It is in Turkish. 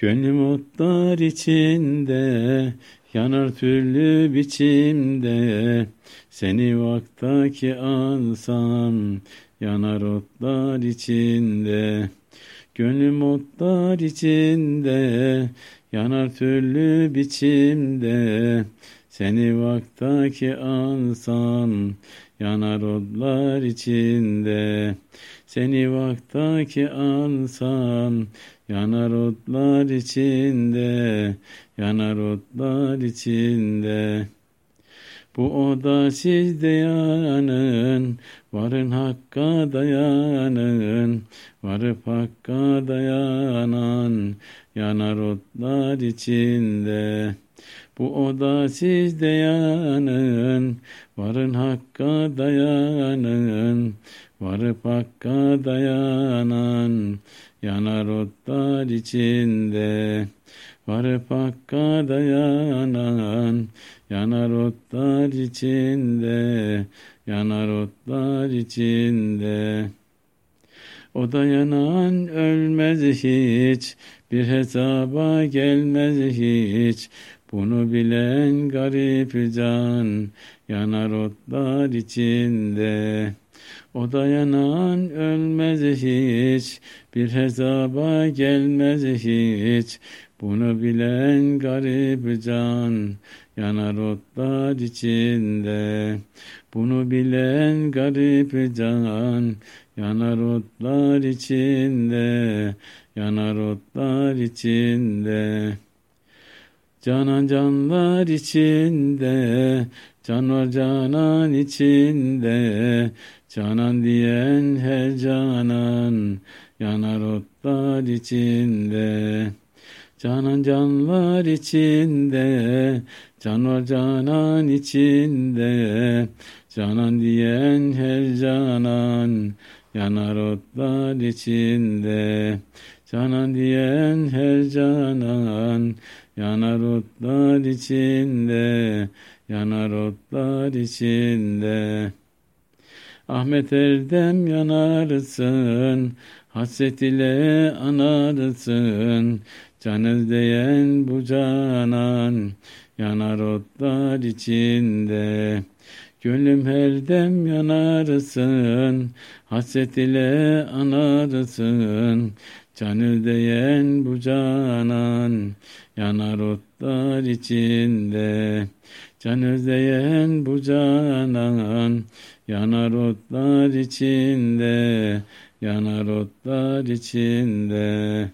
Gönlüm otlar içinde, yanar türlü biçimde. Seni vaktaki alsam, yanar otlar içinde. Gönlüm otlar içinde, yanar türlü biçimde. Seni vaktaki alsam, yanar otlar içinde. Seni vaktaki alsam, yanar otlar içinde, yanar otlar içinde. Bu oda sizde yanın, varın hakka dayanın, varıp hakka dayanan, yanar otlar içinde. Bu oda sizde yanın, varın hakka dayanın, varıp hakka dayanan, yanar otlar içinde. Varıp hakka dayanan, yanar otlar içinde, yanar otlar içinde. O dayanan ölmez hiç, bir hesaba gelmez hiç. Bunu bilen garip can, yanar otlar içinde. O dayanan ölmez hiç, bir hesaba gelmez hiç. Bunu bilen garip can, yanar otlar içinde. Bunu bilen garip can, yanar otlar içinde, yanar otlar içinde. Canan canlar içinde, can var canan içinde, canan diyen her canan, yanar otlar içinde. Canan canlar içinde, can var canan içinde, canan diyen her canan, yanar otlar içinde. Canan diyen her canan, yanar otlar içinde, yanar otlar içinde. Ahmet Erdem yanarsın, hasret ile anarsın, can özleyen bu canan, yanar otlar içinde. Gönlüm her dem yanarsın, hasret ile anarsın, can özleyen bu canan, yanar otlar içinde. Can özleyen bu canan, yanar otlar içinde, yanar otlar içinde.